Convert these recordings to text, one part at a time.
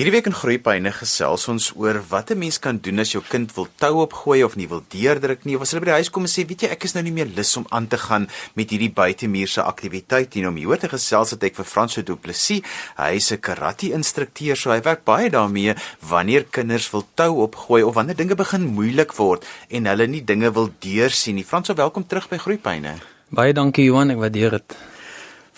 Hierdie week in Groepyne gesels ons oor wat 'n mens kan doen as jou kind wil tou opgooi of nie wil deurdruk nie of as hulle by die huis kom en sê, "Weet jy, ek is nou nie meer lus om aan te gaan met hierdie buitemuurse aktiwiteit nie." Om hier te gesels het ek vir Franso Du Plessis. Hy is 'n karate-instrukteur, so hy werk baie daarmee wanneer kinders wil tou opgooi of wanneer dinge begin moeilik word en hulle nie dinge wil deursien nie. Franso, welkom terug by Groepyne. Baie dankie Johan, ek waardeer dit.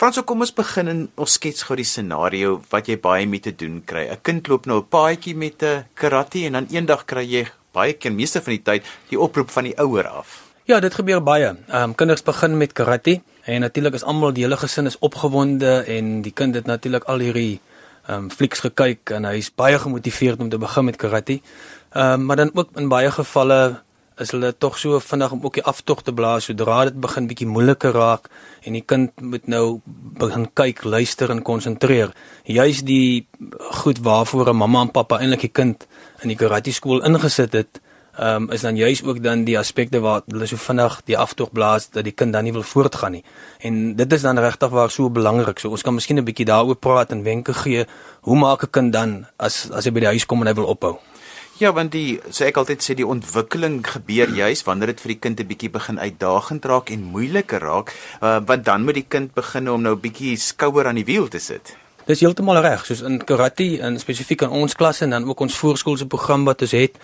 Franso, kom ons begin en ons skets gou die scenario wat jy baie mee te doen kry. 'n Kind loop nou 'n paadjie met 'n karate en dan eendag kry jy baie keer meeste van die tyd die oproep van die ouer af. Ja, dit gebeur baie. Ehm um, kinders begin met karate en natuurlik is almal die hele gesin is opgewonde en die kind het natuurlik al hierdie ehm um, flieks gekyk en hy is baie gemotiveerd om te begin met karate. Ehm um, maar dan ook in baie gevalle is hulle tog so vinnig om ook die aftog te blaas sodra dit begin bietjie moeiliker raak en die kind moet nou begin kyk, luister en konsentreer. Juist die goed waarvoor 'n mamma en pappa eintlik die kind in die karate skool ingesit het, um, is dan juist ook dan die aspekte waar hulle so vinnig die aftog blaas dat die kind dan nie wil voortgaan nie. En dit is dan regtig waar so belangrik. So ons kan miskien 'n bietjie daaroor praat en wenke gee. Hoe maak 'n kind dan as as hy by die huis kom en hy wil ophou? Ja, want die so ek altyd sê die ontwikkeling gebeur juis wanneer dit vir die kind 'n bietjie begin uitdagend raak en moeiliker raak, uh, want dan moet die kind begin om nou 'n bietjie skouer aan die wiel te sit. Dis heeltemal reg, soos in karate en spesifiek in ons klas en dan ook ons voorskoolse program wat ons het,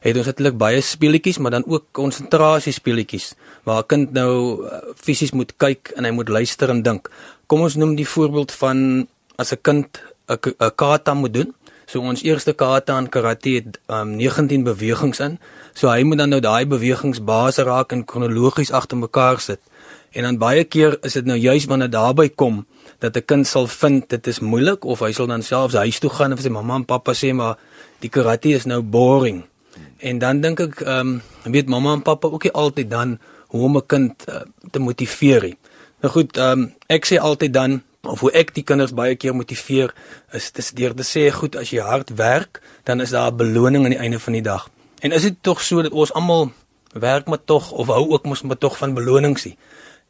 het ons natuurlik baie speletjies, maar dan ook konsentrasie speletjies waar 'n kind nou uh, fisies moet kyk en hy moet luister en dink. Kom ons noem die voorbeeld van as 'n kind 'n kata moet doen. So ons eerste kata in karate het um, 19 bewegings in. So hy moet dan nou daai bewegings base raak en kronologies agter mekaar sit. En dan baie keer is dit nou juis wanneer daarby kom dat 'n kind sal vind dit is moeilik of hy sal dan selfs huis toe gaan en vir sy mamma en pappa sê maar die karate is nou boring. En dan dink ek ehm um, weet mamma en pappa ook nie altyd dan hoe om 'n kind uh, te motiveer nie. Nou goed, ehm um, ek sê altyd dan of hoe ek die kinders baie keer motiveer is dis deur te sê goed as jy hard werk dan is daar 'n beloning aan die einde van die dag. En is dit tog so dat ons almal werk maar tog of hou ook mos maar tog van belonings nie.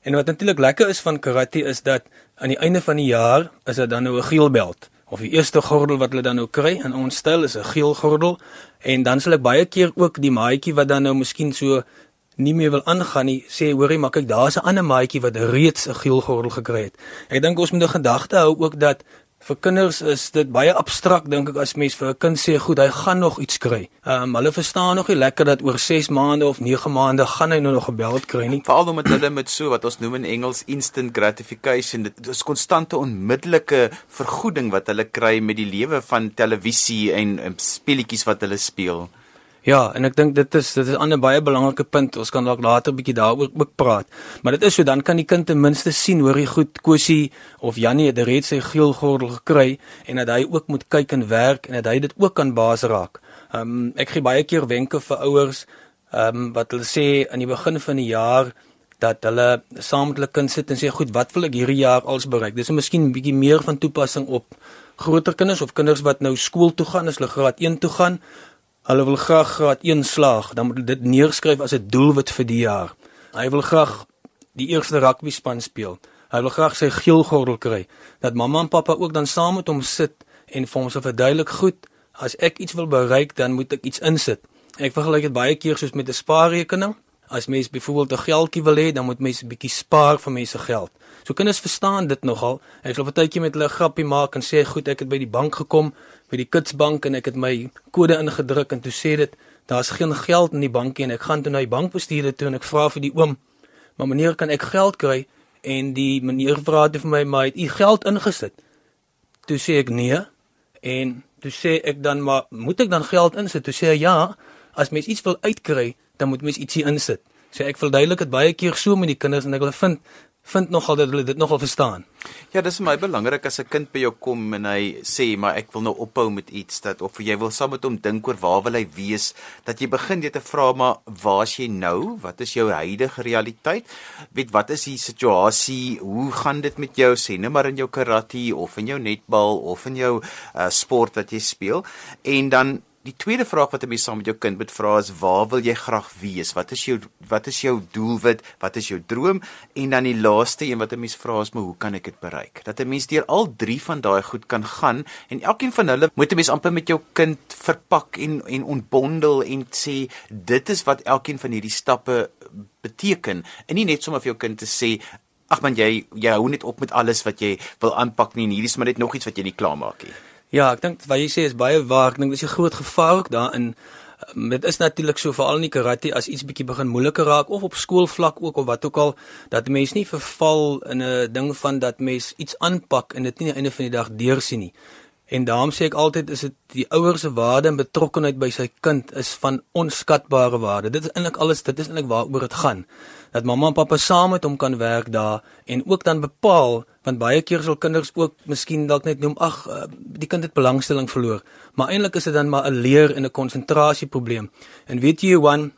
En wat natuurlik lekker is van karate is dat aan die einde van die jaar is dit dan nou 'n geel beld of die eerste gordel wat hulle dan nou kry in ons styl is 'n geel gordel en dan sal ek baie keer ook die maatjie wat dan nou miskien so nie meer wil aangaan nie, sê hoorie, maar kyk, daar's 'n ander maatjie wat reeds 'n geel gordel gekry het. Ek dink ons moet 'n gedagte hou ook dat vir kinders is dit baie abstrakt dink ek as mens vir 'n kind sê goed, hy gaan nog iets kry. Ehm um, hulle verstaan nog nie lekker dat oor 6 maande of 9 maande gaan hy nou nog gebeld kry nie. Veral omdat hulle met so wat ons noem in Engels instant gratification, dit is konstante onmiddellike vergoeding wat hulle kry met die lewe van televisie en, en speletjies wat hulle speel. Ja, en ek dink dit is dit is 'n baie belangrike punt. Ons kan dalk later 'n bietjie daaroor ook praat. Maar dit is so dan kan die kind ten minste sien hoor hy goed Kosie of Jannie het reeds sy geel gordel gekry en dat hy ook moet kyk en werk en dat hy dit ook kan baas raak. Ehm um, ek gee baie keer wenke vir ouers ehm um, wat hulle sê aan die begin van die jaar dat hulle saam met hulle kind sit en sê goed, wat wil ek hierdie jaar als bereik? Dis miskien 'n bietjie meer van toepassing op groter kinders of kinders wat nou skool toe gaan, as hulle graad 1 toe gaan Hulle wil graag graad 1 slaag, dan moet hulle dit neerskryf as 'n doelwit vir die jaar. Hy wil graag die eerste rugby span speel. Hy wil graag sy geel gordel kry. Dat mamma en pappa ook dan saam met hom sit en vir hom se verduidelik goed, as ek iets wil bereik, dan moet ek iets insit. Ek vergelyk dit baie keer soos met 'n spaarrekening. As mens byvoorbeeld 'n geldjie wil hê, dan moet mens 'n bietjie spaar vir mense geld. So kinders verstaan dit nogal. Ek sal partytjie met hulle grappie maak en sê, "Goed, ek het by die bank gekom, by die Kitsbank en ek het my kode ingedruk en toe sê dit, daar's geen geld in die bankie en ek gaan toe na die bankbestuurder toe en ek vra vir die oom, "Maar meneer, kan ek geld kry?" En die meneer vra dit vir my, "Maar het u geld ingesit?" Toe sê ek, "Nee." En toe sê ek dan, "Maar moet ek dan geld insit?" Toe sê hy, "Ja, as mens iets wil uitkry, dan moet mens ietsie insit." So ek verduidelik dit baie keer so met die kinders en ek wil vind vind nogal dat hulle dit nogal verstaan. Ja, dis vir my belangrik as 'n kind by jou kom en hy sê maar ek wil nou ophou met iets dat of jy wil saam met hom dink oor waar wil hy wees, dat jy begin jy te vra maar waar's jy nou? Wat is jou huidige realiteit? Weet wat is die situasie? Hoe gaan dit met jou sê net maar in jou karate of in jou netbal of in jou uh, sport wat jy speel? En dan die tweede vraag wat 'n mens saam met jou kind moet vra is waar wil jy graag wees? Wat is jou wat is jou doelwit? Wat is jou droom? En dan die laaste een wat 'n mens vra is, maar hoe kan ek dit bereik? Dat 'n mens deur al drie van daai goed kan gaan en elkeen van hulle moet 'n mens amper met jou kind verpak en en ontbondel en sê dit is wat elkeen van hierdie stappe beteken. En nie net sommer vir jou kind te sê Ag man jy jy hou net op met alles wat jy wil aanpak nie en hierdie is maar net nog iets wat jy nie klaarmaak nie. Ja, ek dink wat jy sê is baie waar. Ek dink dis 'n groot gevaar ook daarin. Ehm, dit is natuurlik so veral in die karate as iets bietjie begin moeiliker raak of op skoolvlak ook of wat ook al dat mense nie verval in 'n ding van dat mense iets aanpak en dit nie aan die einde van die dag deursien nie. En daarom sê ek altyd is dit die ouers se waarde en betrokkenheid by sy kind is van onskatbare waarde. Dit is eintlik alles, dit is eintlik waaroor dit gaan dat mamma en pappa saam met hom kan werk daar en ook dan bepaal want baie keer sal kinders ook miskien dalk net noem ag uh, die kind het belangstelling verloor. Maar eintlik is dit dan maar 'n leer en 'n konsentrasieprobleem. En weet jy Johan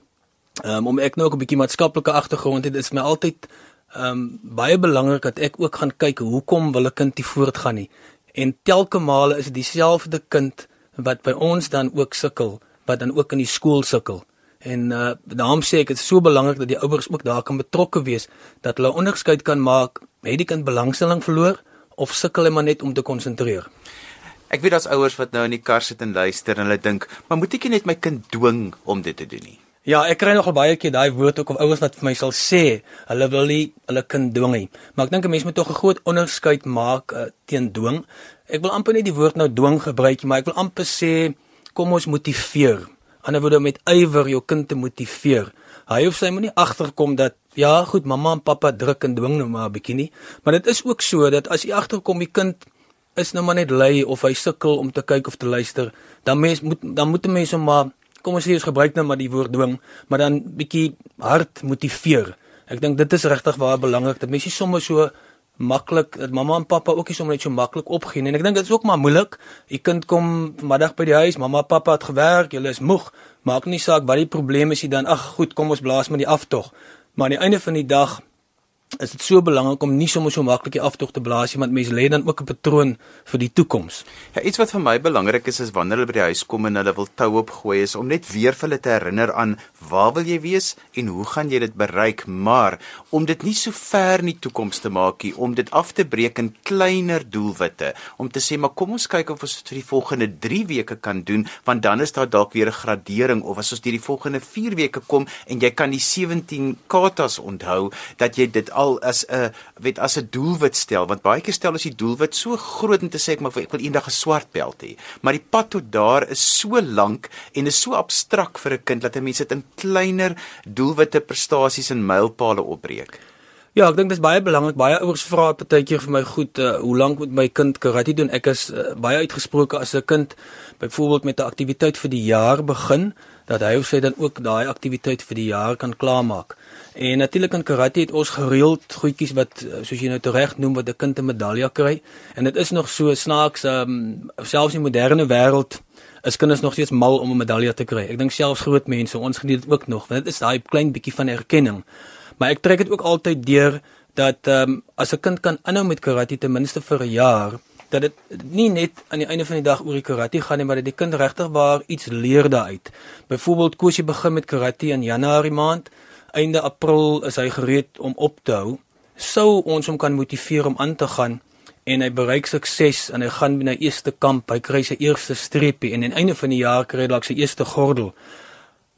um, om ek nou ook 'n bietjie maatskaplike agtergrond het is my altyd um, baie belangrik dat ek ook gaan kyk hoekom wil 'n kind nie voortgaan nie? En telke male is dit dieselfde kind wat by ons dan ook sukkel wat dan ook in die skool sukkel. En uh daarom sê ek dit is so belangrik dat die ouers ook daar kan betrokke wees dat hulle onderskeid kan maak het die kind belangstelling verloor of sukkel hy maar net om te konsentreer. Ek weet daar's ouers wat nou in die kar sit en luister en hulle dink, "Maar moet ek net my kind dwing om dit te doen nie?" Ja, ek kry nogal baie keer daai woord ook of ouers wat vir my sal sê, hulle wil nie hulle kind dwing nie. Maar ek dink 'n mens moet tog 'n groot onderskeid maak uh, teen dwing. Ek wil amper nie die woord nou dwing gebruik nie, maar ek wil amper sê kom ons motiveer ander woorde met ywer jou kind te motiveer. Hy of sy moenie agterkom dat ja, goed, mamma en pappa druk en dwing nou maar 'n bietjie nie, maar dit is ook so dat as jy agterkom die kind is nou maar net lui of hy sukkel om te kyk of te luister, dan mens moet dan moet 'n mens hom maar kom ons sê ons gebruik nou maar die woord dwing, maar dan bietjie hard motiveer. Ek dink dit is regtig baie belangrik dat mense sommer so maklik dat mamma en pappa ook nie sommer net so maklik opgee nie. En ek dink dit is ook maar moeilik. Die kind kom vanmiddag by die huis, mamma en pappa het gewerk, hulle is moeg. Maak nie saak wat die probleem is nie dan. Ag, goed, kom ons blaas maar die aftog. Maar aan die einde van die dag is dit so belangrik om nie sommer so maklik die aftog te blaas nie want mense lê dan ook 'n patroon vir die toekoms. Ja, iets wat vir my belangrik is is wanneer hulle by die huis kom en hulle wil tou opgooi is om net weer vir hulle te herinner aan waar wil jy wees en hoe gaan jy dit bereik, maar om dit nie so ver in die toekoms te maak nie, om dit af te breek in kleiner doelwitte, om te sê maar kom ons kyk of ons dit vir die volgende 3 weke kan doen, want dan is daar dalk weer 'n gradering of as ons deur die volgende 4 weke kom en jy kan die 17 katas onthou dat jy dit al as 'n weet as 'n doelwit stel want baie keer stel as jy doelwit so groot om te sê ek maar ek wil eendag 'n swart beld hê maar die pad tot daar is so lank en is so abstrakt vir 'n kind dat 'n mens dit in kleiner doelwitte prestasies en mylpale opbreek Ja, ek dink dit is baie belangrik. Baie ouers vra partykeer vir my goed, uh, hoe lank moet my kind karate doen? Ek is uh, baie uitgesproke as 'n kind byvoorbeeld met 'n aktiwiteit vir die jaar begin, dat hy of sy dan ook daai aktiwiteit vir die jaar kan klaarmaak. En natuurlik in karate het ons gereeld goedjies wat eh, soos jy nou reg noem wat 'n kind 'n medalje kry. En dit is nog so snaaks, um, selfs in moderne wêreld is kinders nog steeds mal om 'n medalje te kry. Ek dink selfs groot mense, ons geniet dit ook nog, want dit is daai klein bietjie van erkenning. Maar ek trek dit ook altyd deur dat ehm um, as 'n kind kan aanhou met karate ten minste vir 'n jaar, dat dit nie net aan die einde van die dag oor die karate gaan nie, maar dat die kind regtig waar iets leer daaruit. Byvoorbeeld koes jy begin met karate in Januarie maand einde April is hy gereed om op te hou, sou ons hom kan motiveer om aan te gaan en hy bereik sukses en hy gaan na eerste kamp, hy kry sy eerste streepie en aan die einde van die jaar kry hy dalk sy eerste gordel.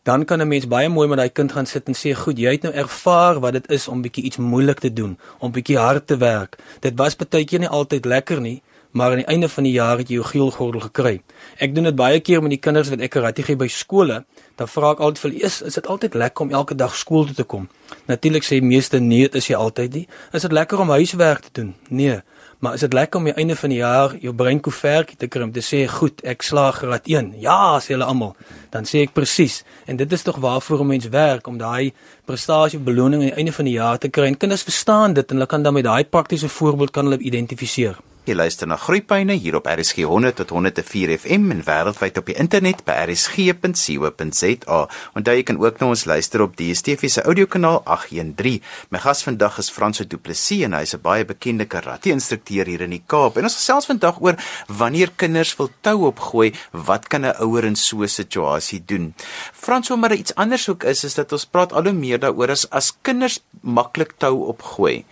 Dan kan 'n mens baie mooi met daai kind gaan sit en sê, "Goed, jy het nou ervaar wat dit is om bietjie iets moeilik te doen, om bietjie hard te werk. Dit was baie keer nie altyd lekker nie, maar aan die einde van die jaar het jy jou geelgordel gekry." Ek doen dit baie keer met die kinders wat ek karate gee by skole. Dan vra ek altyd vir is is dit altyd lekker om elke dag skool toe te kom? Natuurlik sê meeste nee dit is jy altyd nie. Is dit lekker om huiswerk te doen? Nee. Maar is dit lekker om aan die einde van die jaar jou brein koevertjie te om te sê goed ek slaag graad 1 ja sê hulle almal. Dan sê ek presies. En dit is tog waarvoor 'n mens werk om daai prestasie beloning aan die einde van die jaar te kry. En kinders verstaan dit en hulle kan dan met daai praktiese voorbeeld kan hulle identifiseer Jy luister na Groepyne hier op RSG 100 tot 104 FM en wêreldwyd op die internet by rsg.co.za. Onthou jy kan ook na ons luister op DStv se audiokanaal 813. My gas vandag is Franso Du Plessis en hy is 'n baie bekende karate-instrukteur hier in die Kaap. En ons gesels vandag oor wanneer kinders wil tou opgooi, wat kan 'n ouer in so 'n situasie doen? Franso, maar iets anders ook is is dat ons praat al hoe meer daaroor as as kinders maklik tou opgooi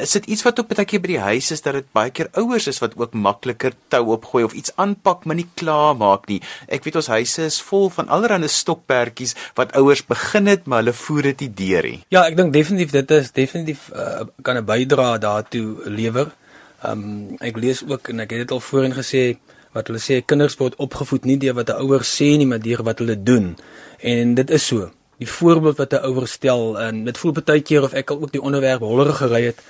is dit iets wat ook baie keer by die huis is dat dit baie keer ouers is wat ook makliker tou opgooi of iets aanpak maar nie klaar maak nie. Ek weet ons huise is vol van allerlei stokperdjies wat ouers begin het maar hulle voer dit nie deur nie. Ja, ek dink definitief dit is definitief uh, kan 'n bydrae daartoe lewer. Ehm um, ek lees ook en ek het dit al voorheen gesê wat hulle sê kinders word opgevoed nie deur wat 'n ouer sê nie maar deur wat hulle doen. En dit is so. Die voorbeeld wat 'n ouer stel en dit voel baie keer of ek al ook die onderwerp holler gery het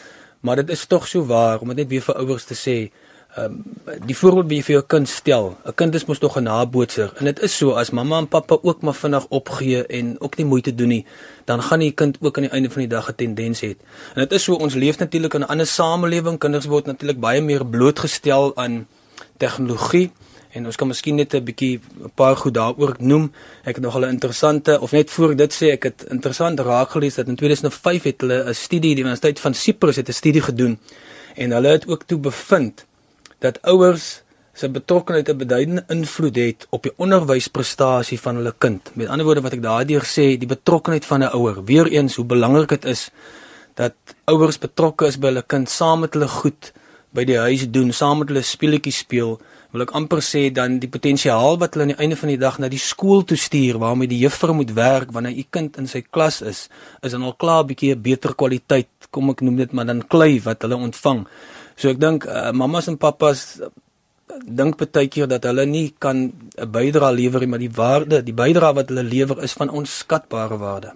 maar dit is tog so waar om dit net weer vir ouers te sê. Ehm um, die voorbeeld wie jy vir jou kind stel. 'n Kind is mos tog 'n nabootser en dit is so as mamma en pappa ook maar vinnig opgee en ook nie moeite doen nie, dan gaan die kind ook aan die einde van die dag 'n tendens hê. En dit is so ons leef natuurlik in 'n ander samelewing. Kinders word natuurlik baie meer blootgestel aan tegnologie. En ons kan miskien net 'n bietjie 'n paar goed daaroor noem. Ek het nog 'n interessante of net voor dit sê ek het interessant raak gelees dat in 2005 het hulle 'n studie die Universiteit van Cyprus het 'n studie gedoen en hulle het ook toe bevind dat ouers se betrokkeheid 'n beduidende invloed het op die onderwysprestasie van hulle kind. Met ander woorde wat ek daardeur sê, die betrokkeheid van 'n ouer, weer eens hoe belangrik dit is dat ouers betrokke is by hulle kind saam met hulle goed by die huis doen, saam met hulle speletjies speel wil ek amper sê dan die potensiaal wat hulle aan die einde van die dag na die skool toe stuur waarmee die juffrou moet werk wanneer u kind in sy klas is is dan al klaar 'n bietjie 'n beter kwaliteit kom ek noem dit maar dan klei wat hulle ontvang. So ek dink uh, mamas en pappas dink baie keer dat hulle nie kan 'n bydrae lewer nie maar die waarde die bydrae wat hulle lewer is van onskatbare waarde.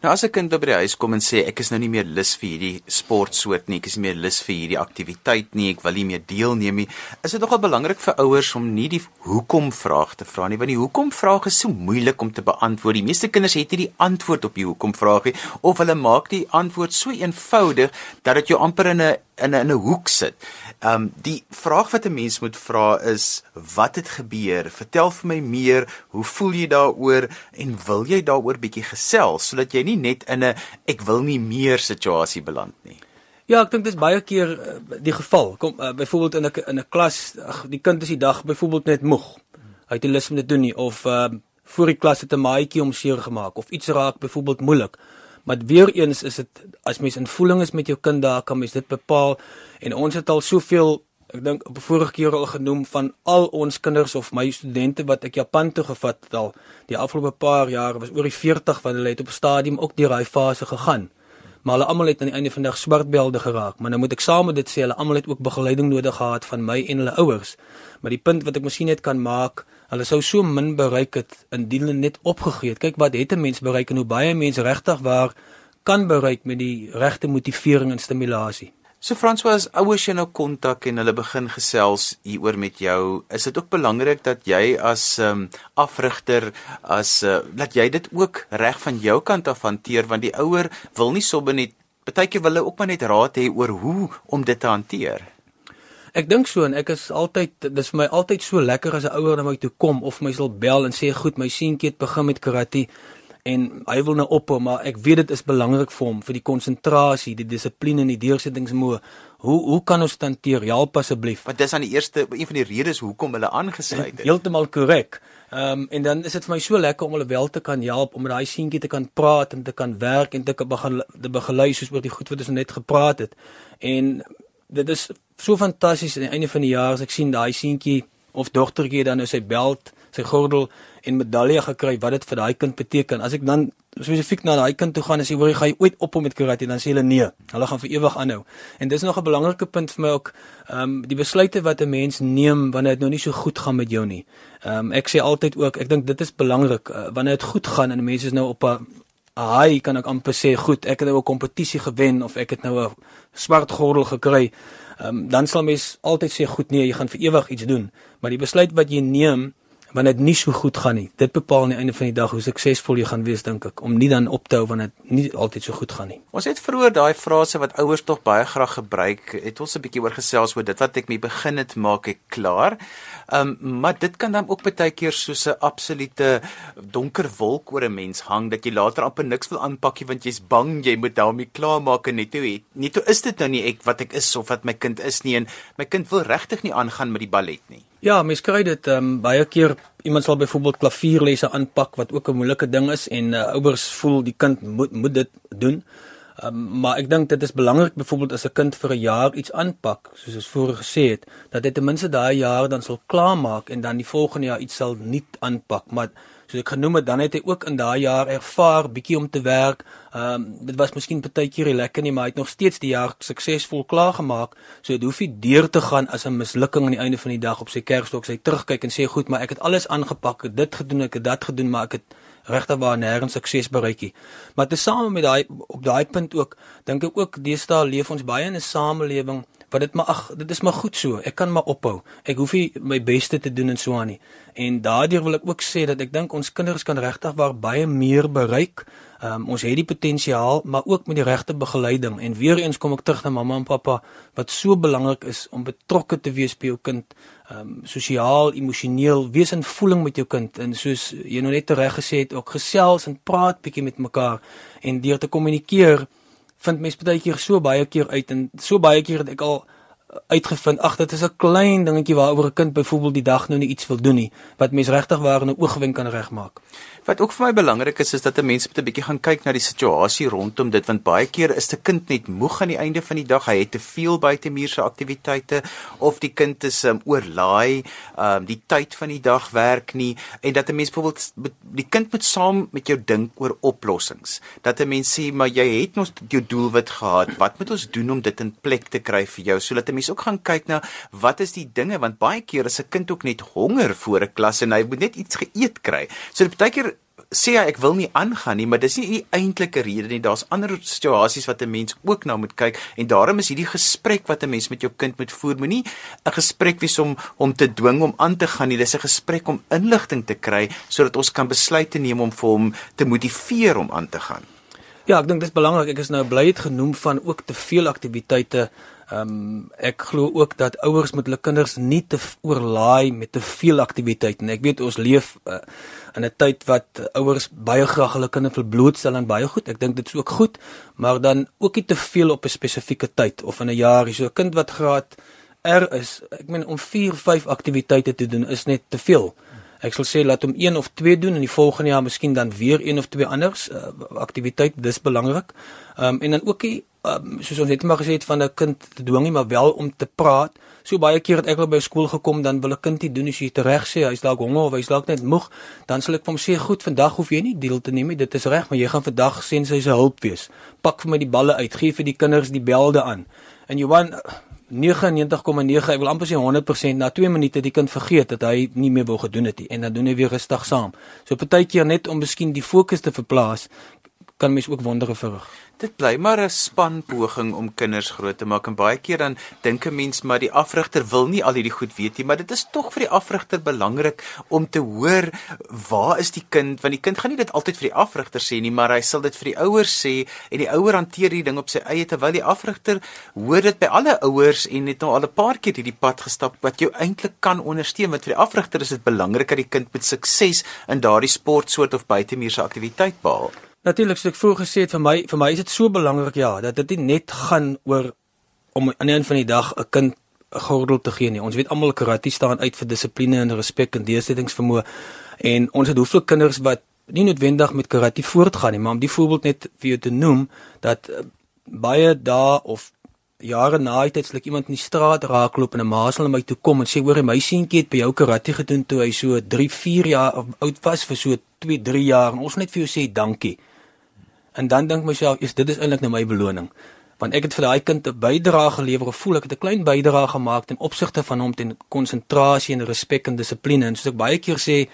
Nou as 'n kind by die huis kom en sê ek is nou nie meer lus vir hierdie sportsoort nie, ek is nie meer lus vir hierdie aktiwiteit nie, ek wil nie meer deelneem nie, is dit nogal belangrik vir ouers om nie die hoekom vraag te vra nie, want die hoekom vraag is so moeilik om te beantwoord. Die meeste kinders het nie die antwoord op die hoekom vraag nie of hulle maak die antwoord so eenvoudig dat dit jou amper in 'n in 'n 'n hoek sit. Ehm um, die vraag wat 'n mens moet vra is wat het gebeur? Vertel vir my meer. Hoe voel jy daaroor en wil jy daaroor bietjie gesels sodat jy nie net in 'n ek wil nie meer situasie beland nie. Ja, ek dink dit is baie keer uh, die geval. Kom uh, byvoorbeeld in 'n in 'n klas, ag die kind is die dag byvoorbeeld net moeg. Hy het nie lus om dit doen nie of uh, voor die klas het 'n maatjie om seer gemaak of iets raak byvoorbeeld moeilik. Maar weer eens is dit as mens in voeling is met jou kind daar kan mens dit bepaal en ons het al soveel ek dink op 'n vorige keer al genoem van al ons kinders of my studente wat ek Japan toe gevat het al die afgelope paar jare was oor die 40 wat hulle het op stadium ook deur daai fase gegaan. Maar hulle almal het aan die einde van die dag swartbelde geraak. Maar nou moet ek saam met dit sê hulle almal het ook begeleiding nodig gehad van my en hulle ouers. Maar die punt wat ek miskien net kan maak, hulle sou so min bereik het indien hulle net opgegee het. Kyk wat het 'n mens bereik en hoe baie mense regtig waar kan bereik met die regte motivering en stimulasie. So François, as ouers jou nou kontak en hulle begin gesels hieroor met jou, is dit ook belangrik dat jy as um, afrigter as uh, dat jy dit ook reg van jou kant af hanteer want die ouer wil nie sommer net partykeer wil hulle ook maar net raad hê oor hoe om dit te hanteer. Ek dink so en ek is altyd dis vir my altyd so lekker as 'n ouer na my toe kom of my sal bel en sê goed, my seentjie het begin met karate en hy wil nou ophou maar ek weet dit is belangrik vir hom vir die konsentrasie, die dissipline en die deursettingsmoë. Hoe hoe kan ons hanteer? Help asseblief. Want dis aan die eerste een van die redes hoekom hulle aangesluit het. Heeltemal korrek. Ehm um, en dan is dit vir my so lekker om hulle wel te kan help om met daai seentjie te kan praat en te kan werk en te kan begin te begelei soos oor die goed wat ons net gepraat het. En dit is so fantasties aan die einde van die jaar as ek sien daai seentjie of dogtertjie dan nou sy beld, sy gordel en medalje gekry wat dit vir daai kind beteken. As ek dan spesifiek na daai kind toe gaan en sê hoor jy gaan ooit op met karate dan sê hulle nee. Hulle gaan vir ewig aanhou. En dis nog 'n belangrike punt vir my ook ehm um, die besluite wat 'n mens neem wanneer dit nou nie so goed gaan met jou nie. Ehm um, ek sê altyd ook ek dink dit is belangrik uh, wanneer dit goed gaan en mense is nou op 'n hy kan ek amper sê goed ek het nou 'n kompetisie gewen of ek het nou 'n swart gordel gekry. Ehm um, dan sal mens altyd sê goed nee jy gaan vir ewig iets doen. Maar die besluit wat jy neem wanneer dit nie so goed gaan nie. Dit bepaal aan die einde van die dag hoe suksesvol jy gaan wees dink ek om nie dan op te hou wanneer dit nie altyd so goed gaan nie. Ons het vroeër daai frase wat ouers tog baie graag gebruik, het ons 'n bietjie oor gesels oor dit wat ek mee begin het maak ek klaar. Ehm um, maar dit kan dan ook baie keer soos 'n absolute donker wolk oor 'n mens hang dat jy later amper niks wil aanpak nie want jy's bang jy moet daarmee klaarmaak en net hoe het net hoe is dit nou nie ek wat ek is of wat my kind is nie en my kind wil regtig nie aangaan met die ballet nie. Ja, mens kry dit ehm um, baie keer iemand sal byvoorbeeld klavierlesse aanpak wat ook 'n moeilike ding is en uh, ouers voel die kind moet moet dit doen. Um, maar ek dink dit is belangrik byvoorbeeld as 'n kind vir 'n jaar iets aanpak, soos ons vroeër gesê het, dat hy ten minste daai jaar dan sal klaarmaak en dan die volgende jaar iets sal nie aanpak, maar soos ek genoem het, dan het hy ook in daai jaar ervaar bietjie om te werk. Ehm um, dit was miskien partykeer lekker nie, maar hy het nog steeds die jaar suksesvol klaar gemaak. So dit hoef nie deur te gaan as 'n mislukking aan die einde van die dag op sy kerkstok. Sy terugkyk en sê goed, maar ek het alles aangepak, het dit gedoen, ek het dat gedoen, maar ek het regtig waar nêrens sukses bereik nie. Maar tesame met daai op daai punt ook, dink ek ook deesdae leef ons baie in 'n samelewing wat dit maar ag dit is maar goed so. Ek kan maar ophou. Ek hoef nie my beste te doen en so aan nie. En daardeur wil ek ook sê dat ek dink ons kinders kan regtig waar baie meer bereik. Um, ons het die potensiaal maar ook met die regte begeleiding. En weer eens kom ek terug na mamma en pappa wat so belangrik is om betrokke te wees by jou kind. Um, sosiaal emosioneel wees in voeling met jou kind. En soos jy nou net reg gesê het ook gesels en praat bietjie met mekaar. En deur te kommunikeer vind mense baie keer so baie keer uit en so baie keer het ek al uitgevind ag dit is 'n klein dingetjie waaroor 'n kind byvoorbeeld die dag nou nie iets wil doen nie wat mens regtig waar in 'n oogwink kan regmaak. Wat ook vir my belangrik is is dat 'n mens moet 'n bietjie gaan kyk na die situasie rondom dit want baie keer is 'n kind net moeg aan die einde van die dag, hy het te veel buitemuurse aktiwiteite of die kind is um, oorlaai, um, die tyd van die dag werk nie en dat 'n mens byvoorbeeld die kind moet saam met jou dink oor oplossings. Dat 'n mens sê maar jy het nog jou doelwit gehad, wat moet ons doen om dit in plek te kry vir jou sodat 'n mens ook gaan kyk na wat is die dinge want baie keer is 'n kind ook net honger voor 'n klas en hy moet net iets geëet kry. So baie keer sê hy ek wil nie aangaan nie, maar dis nie die eintlike rede nie. Daar's ander situasies wat 'n mens ook na moet kyk en daarom is hierdie gesprek wat 'n mens met jou kind moet voer, moenie 'n gesprek wees om om te dwing om aan te gaan nie. Dis 'n gesprek om inligting te kry sodat ons kan besluite neem om vir hom te motiveer om aan te gaan. Ja, ek dink dit is belangrik. Ek is nou bly het genoem van ook te veel aktiwiteite Ehm um, ek glo ook dat ouers met hulle kinders nie te oorlaai met te veel aktiwiteite nie. Ek weet ons leef uh, in 'n tyd wat ouers baie graag hulle kinders wil blootstel aan baie goed. Ek dink dit is ook goed, maar dan ook nie te veel op 'n spesifieke tyd of in 'n jaar. So 'n kind wat graad R is, ek meen om 4, 5 aktiwiteite te doen is net te veel. Ek sal sê laat hom een of twee doen en die volgende jaar miskien dan weer een of twee anders uh, aktiwiteit. Dis belangrik. Ehm um, en dan ook die um, soos ons net maar gesê het van 'n kind te dwing nie maar wel om te praat. So baie keer het ek al by skool gekom dan wil 'n kind nie doen as jy reg sê hy's dalk honger of hy's dalk net moeg, dan sal ek vir hom sê goed, vandag hoef jy nie deel te neem nie. Dit is reg, maar jy gaan vandag sien sy se hulp wees. Pak vir my die balle uit, gee vir die kinders die belde aan. En Johan 99,9 ek wil amper sê 100% na 2 minute die kind vergeet dat hy nie meer wou gedoen het nie en dan doen hy weer rustig saam. So partykeer net om miskien die fokus te verplaas kan mens ook wondere verrig. Dit bly maar 'n spanpoging om kinders groot te maak. En baie keer dan dink 'n mens maar die afrigter wil nie al hierdie goed weet nie, maar dit is tog vir die afrigter belangrik om te hoor waar is die kind? Want die kind gaan nie dit altyd vir die afrigter sê nie, maar hy sal dit vir die ouers sê. En die ouer hanteer die ding op sy eie terwyl die afrigter hoor dit by alle ouers en het nou al 'n paar keer hierdie pad gestap wat jou eintlik kan ondersteun. Want vir die afrigter is dit belangrik dat die kind met sukses in daardie sportsoort of buitemuurse aktiwiteit behaal. Natuurlik soos ek vroeër gesê het vir my vir my is dit so belangrik ja dat dit nie net gaan oor om aan die einde van die dag 'n kind gordel te gee nie. Ons weet almal karate staan uit vir dissipline en respek en deursettingsvermoë en ons het hoeveel kinders wat nie noodwendig met karate voortgaan nie, maar om die voorbeeld net vir jou te noem dat uh, baie dae of jare na het dit iemand in die straat raakloop en 'n maasel na my toe kom en sê hoor my seentjie het by jou karate gedoen toe hy so 3, 4 jaar oud was vir so 2, 3 jaar en ons net vir jou sê dankie. En dan dink myself, is dit is eintlik nou my beloning. Want ek het vir daai kind 'n bydrae gelewer, voel ek het 'n klein bydrae gemaak ten opsigte van hom ten konsentrasie en respek en dissipline. En soos ek baie keer sê,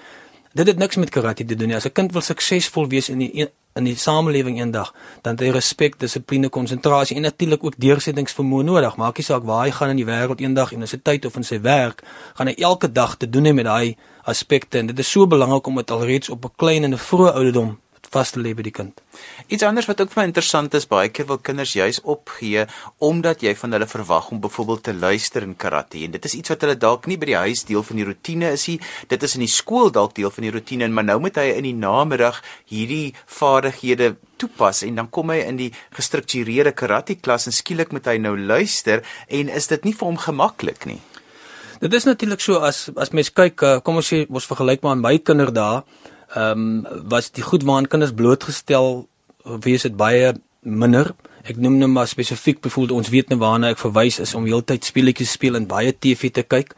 dit het niks met karate te doen nie. As 'n kind wil suksesvol wees in die in die samelewing eendag, dan het hy respek, dissipline, konsentrasie en natuurlik ook deursettingsvermoë nodig. Maak nie saak waar hy gaan in die wêreld eendag, universiteit of in sy werk, gaan hy elke dag te doen hê met daai aspekte en dit is so belangrik om dit alreeds op 'n klein en 'n vroeë ouderdom vas te lê by die kind. Iets anders wat ook vir my interessant is, baie keer wil kinders juis opgee omdat jy van hulle verwag om byvoorbeeld te luister in karate en dit is iets wat hulle dalk nie by die huis deel van die rotine is nie. Dit is in die skool dalk deel van die rotine, maar nou moet hy in die namiddag hierdie vaardighede toepas en dan kom hy in die gestruktureerde karate klas en skielik moet hy nou luister en is dit nie vir hom gemaklik nie. Dit is natuurlik so as as mens kyk, eh, kom ons sê ons vergelyk maar my kinderdae ehm um, was die goed waaraan kinders blootgestel wees dit baie minder. Ek noem nou maar spesifiek byvoorbeeld ons weet nou waarna ek verwys is om heeltyd speletjies speel en baie TV te kyk.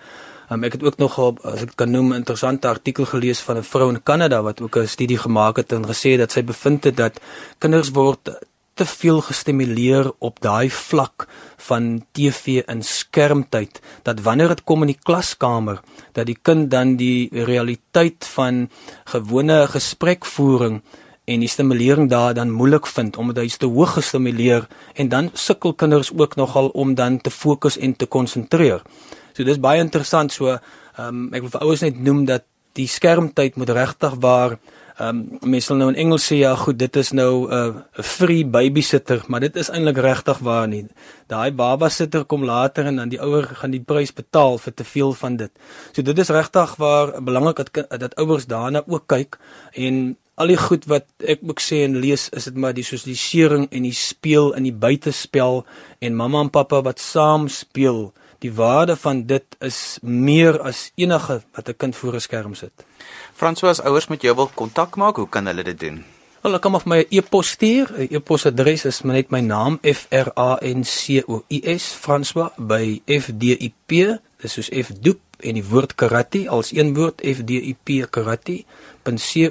Um, ek het ook nog as ek kan noem 'n interessante artikel gelees van 'n vrou in Kanada wat ook 'n studie gemaak het en gesê dat sy bevind het dat kinders word te veel gestimuleer op daai vlak van TV en skermtyd dat wanneer dit kom in die klaskamer dat die kind dan die realiteit van gewone gesprekvoering en die stimulering daar dan moeilik vind omdat hy te hoog gestimuleer en dan sukkel kinders ook nogal om dan te fokus en te konsentreer. So dis baie interessant so ehm um, ek wil vir ouers net noem dat die skermtyd moet regtig waar Ehm um, mense sal nou in Engels sê ja, goed, dit is nou 'n uh, free babysitter, maar dit is eintlik regtig waar nie. Daai babasitter kom later en dan die ouer gaan die prys betaal vir te veel van dit. So dit is regtig waar belangrik dat dat ouers daarna ook kyk en al die goed wat ek ook sê en lees is dit maar die sosialisering en die speel in die buitespel en mamma en pappa wat saam speel. Die waarde van dit is meer as enige wat 'n kind voor 'n skerm sit. François, as ouers met jou wil kontak maak, hoe kan hulle dit doen? Hulle kan of my e-pos stuur. Die e-posadres is net my naam F R A N C O I S François by F D I P. Dis soos F doep en die woord karate als een woord F D I P karate.co.za.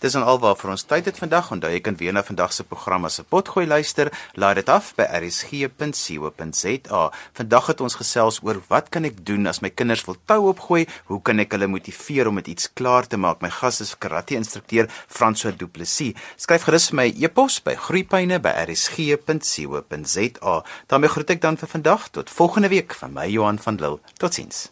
Dis en alwaar vir ons tyd het vandag. Onthou jy kan weer na vandag se program as 'n potgooi luister. Laai dit af by rsg.co.za. Vandag het ons gesels oor wat kan ek doen as my kinders wil tou opgooi? Hoe kan ek hulle motiveer om dit iets klaar te maak? My gas is karate-instrukteur François Du Plessis. Skryf gerus vir my e-pos by groeipyne@rsg.co.za. daarmee groet ek dan vir vandag tot volgende week van my Johan van Lille. Totsiens.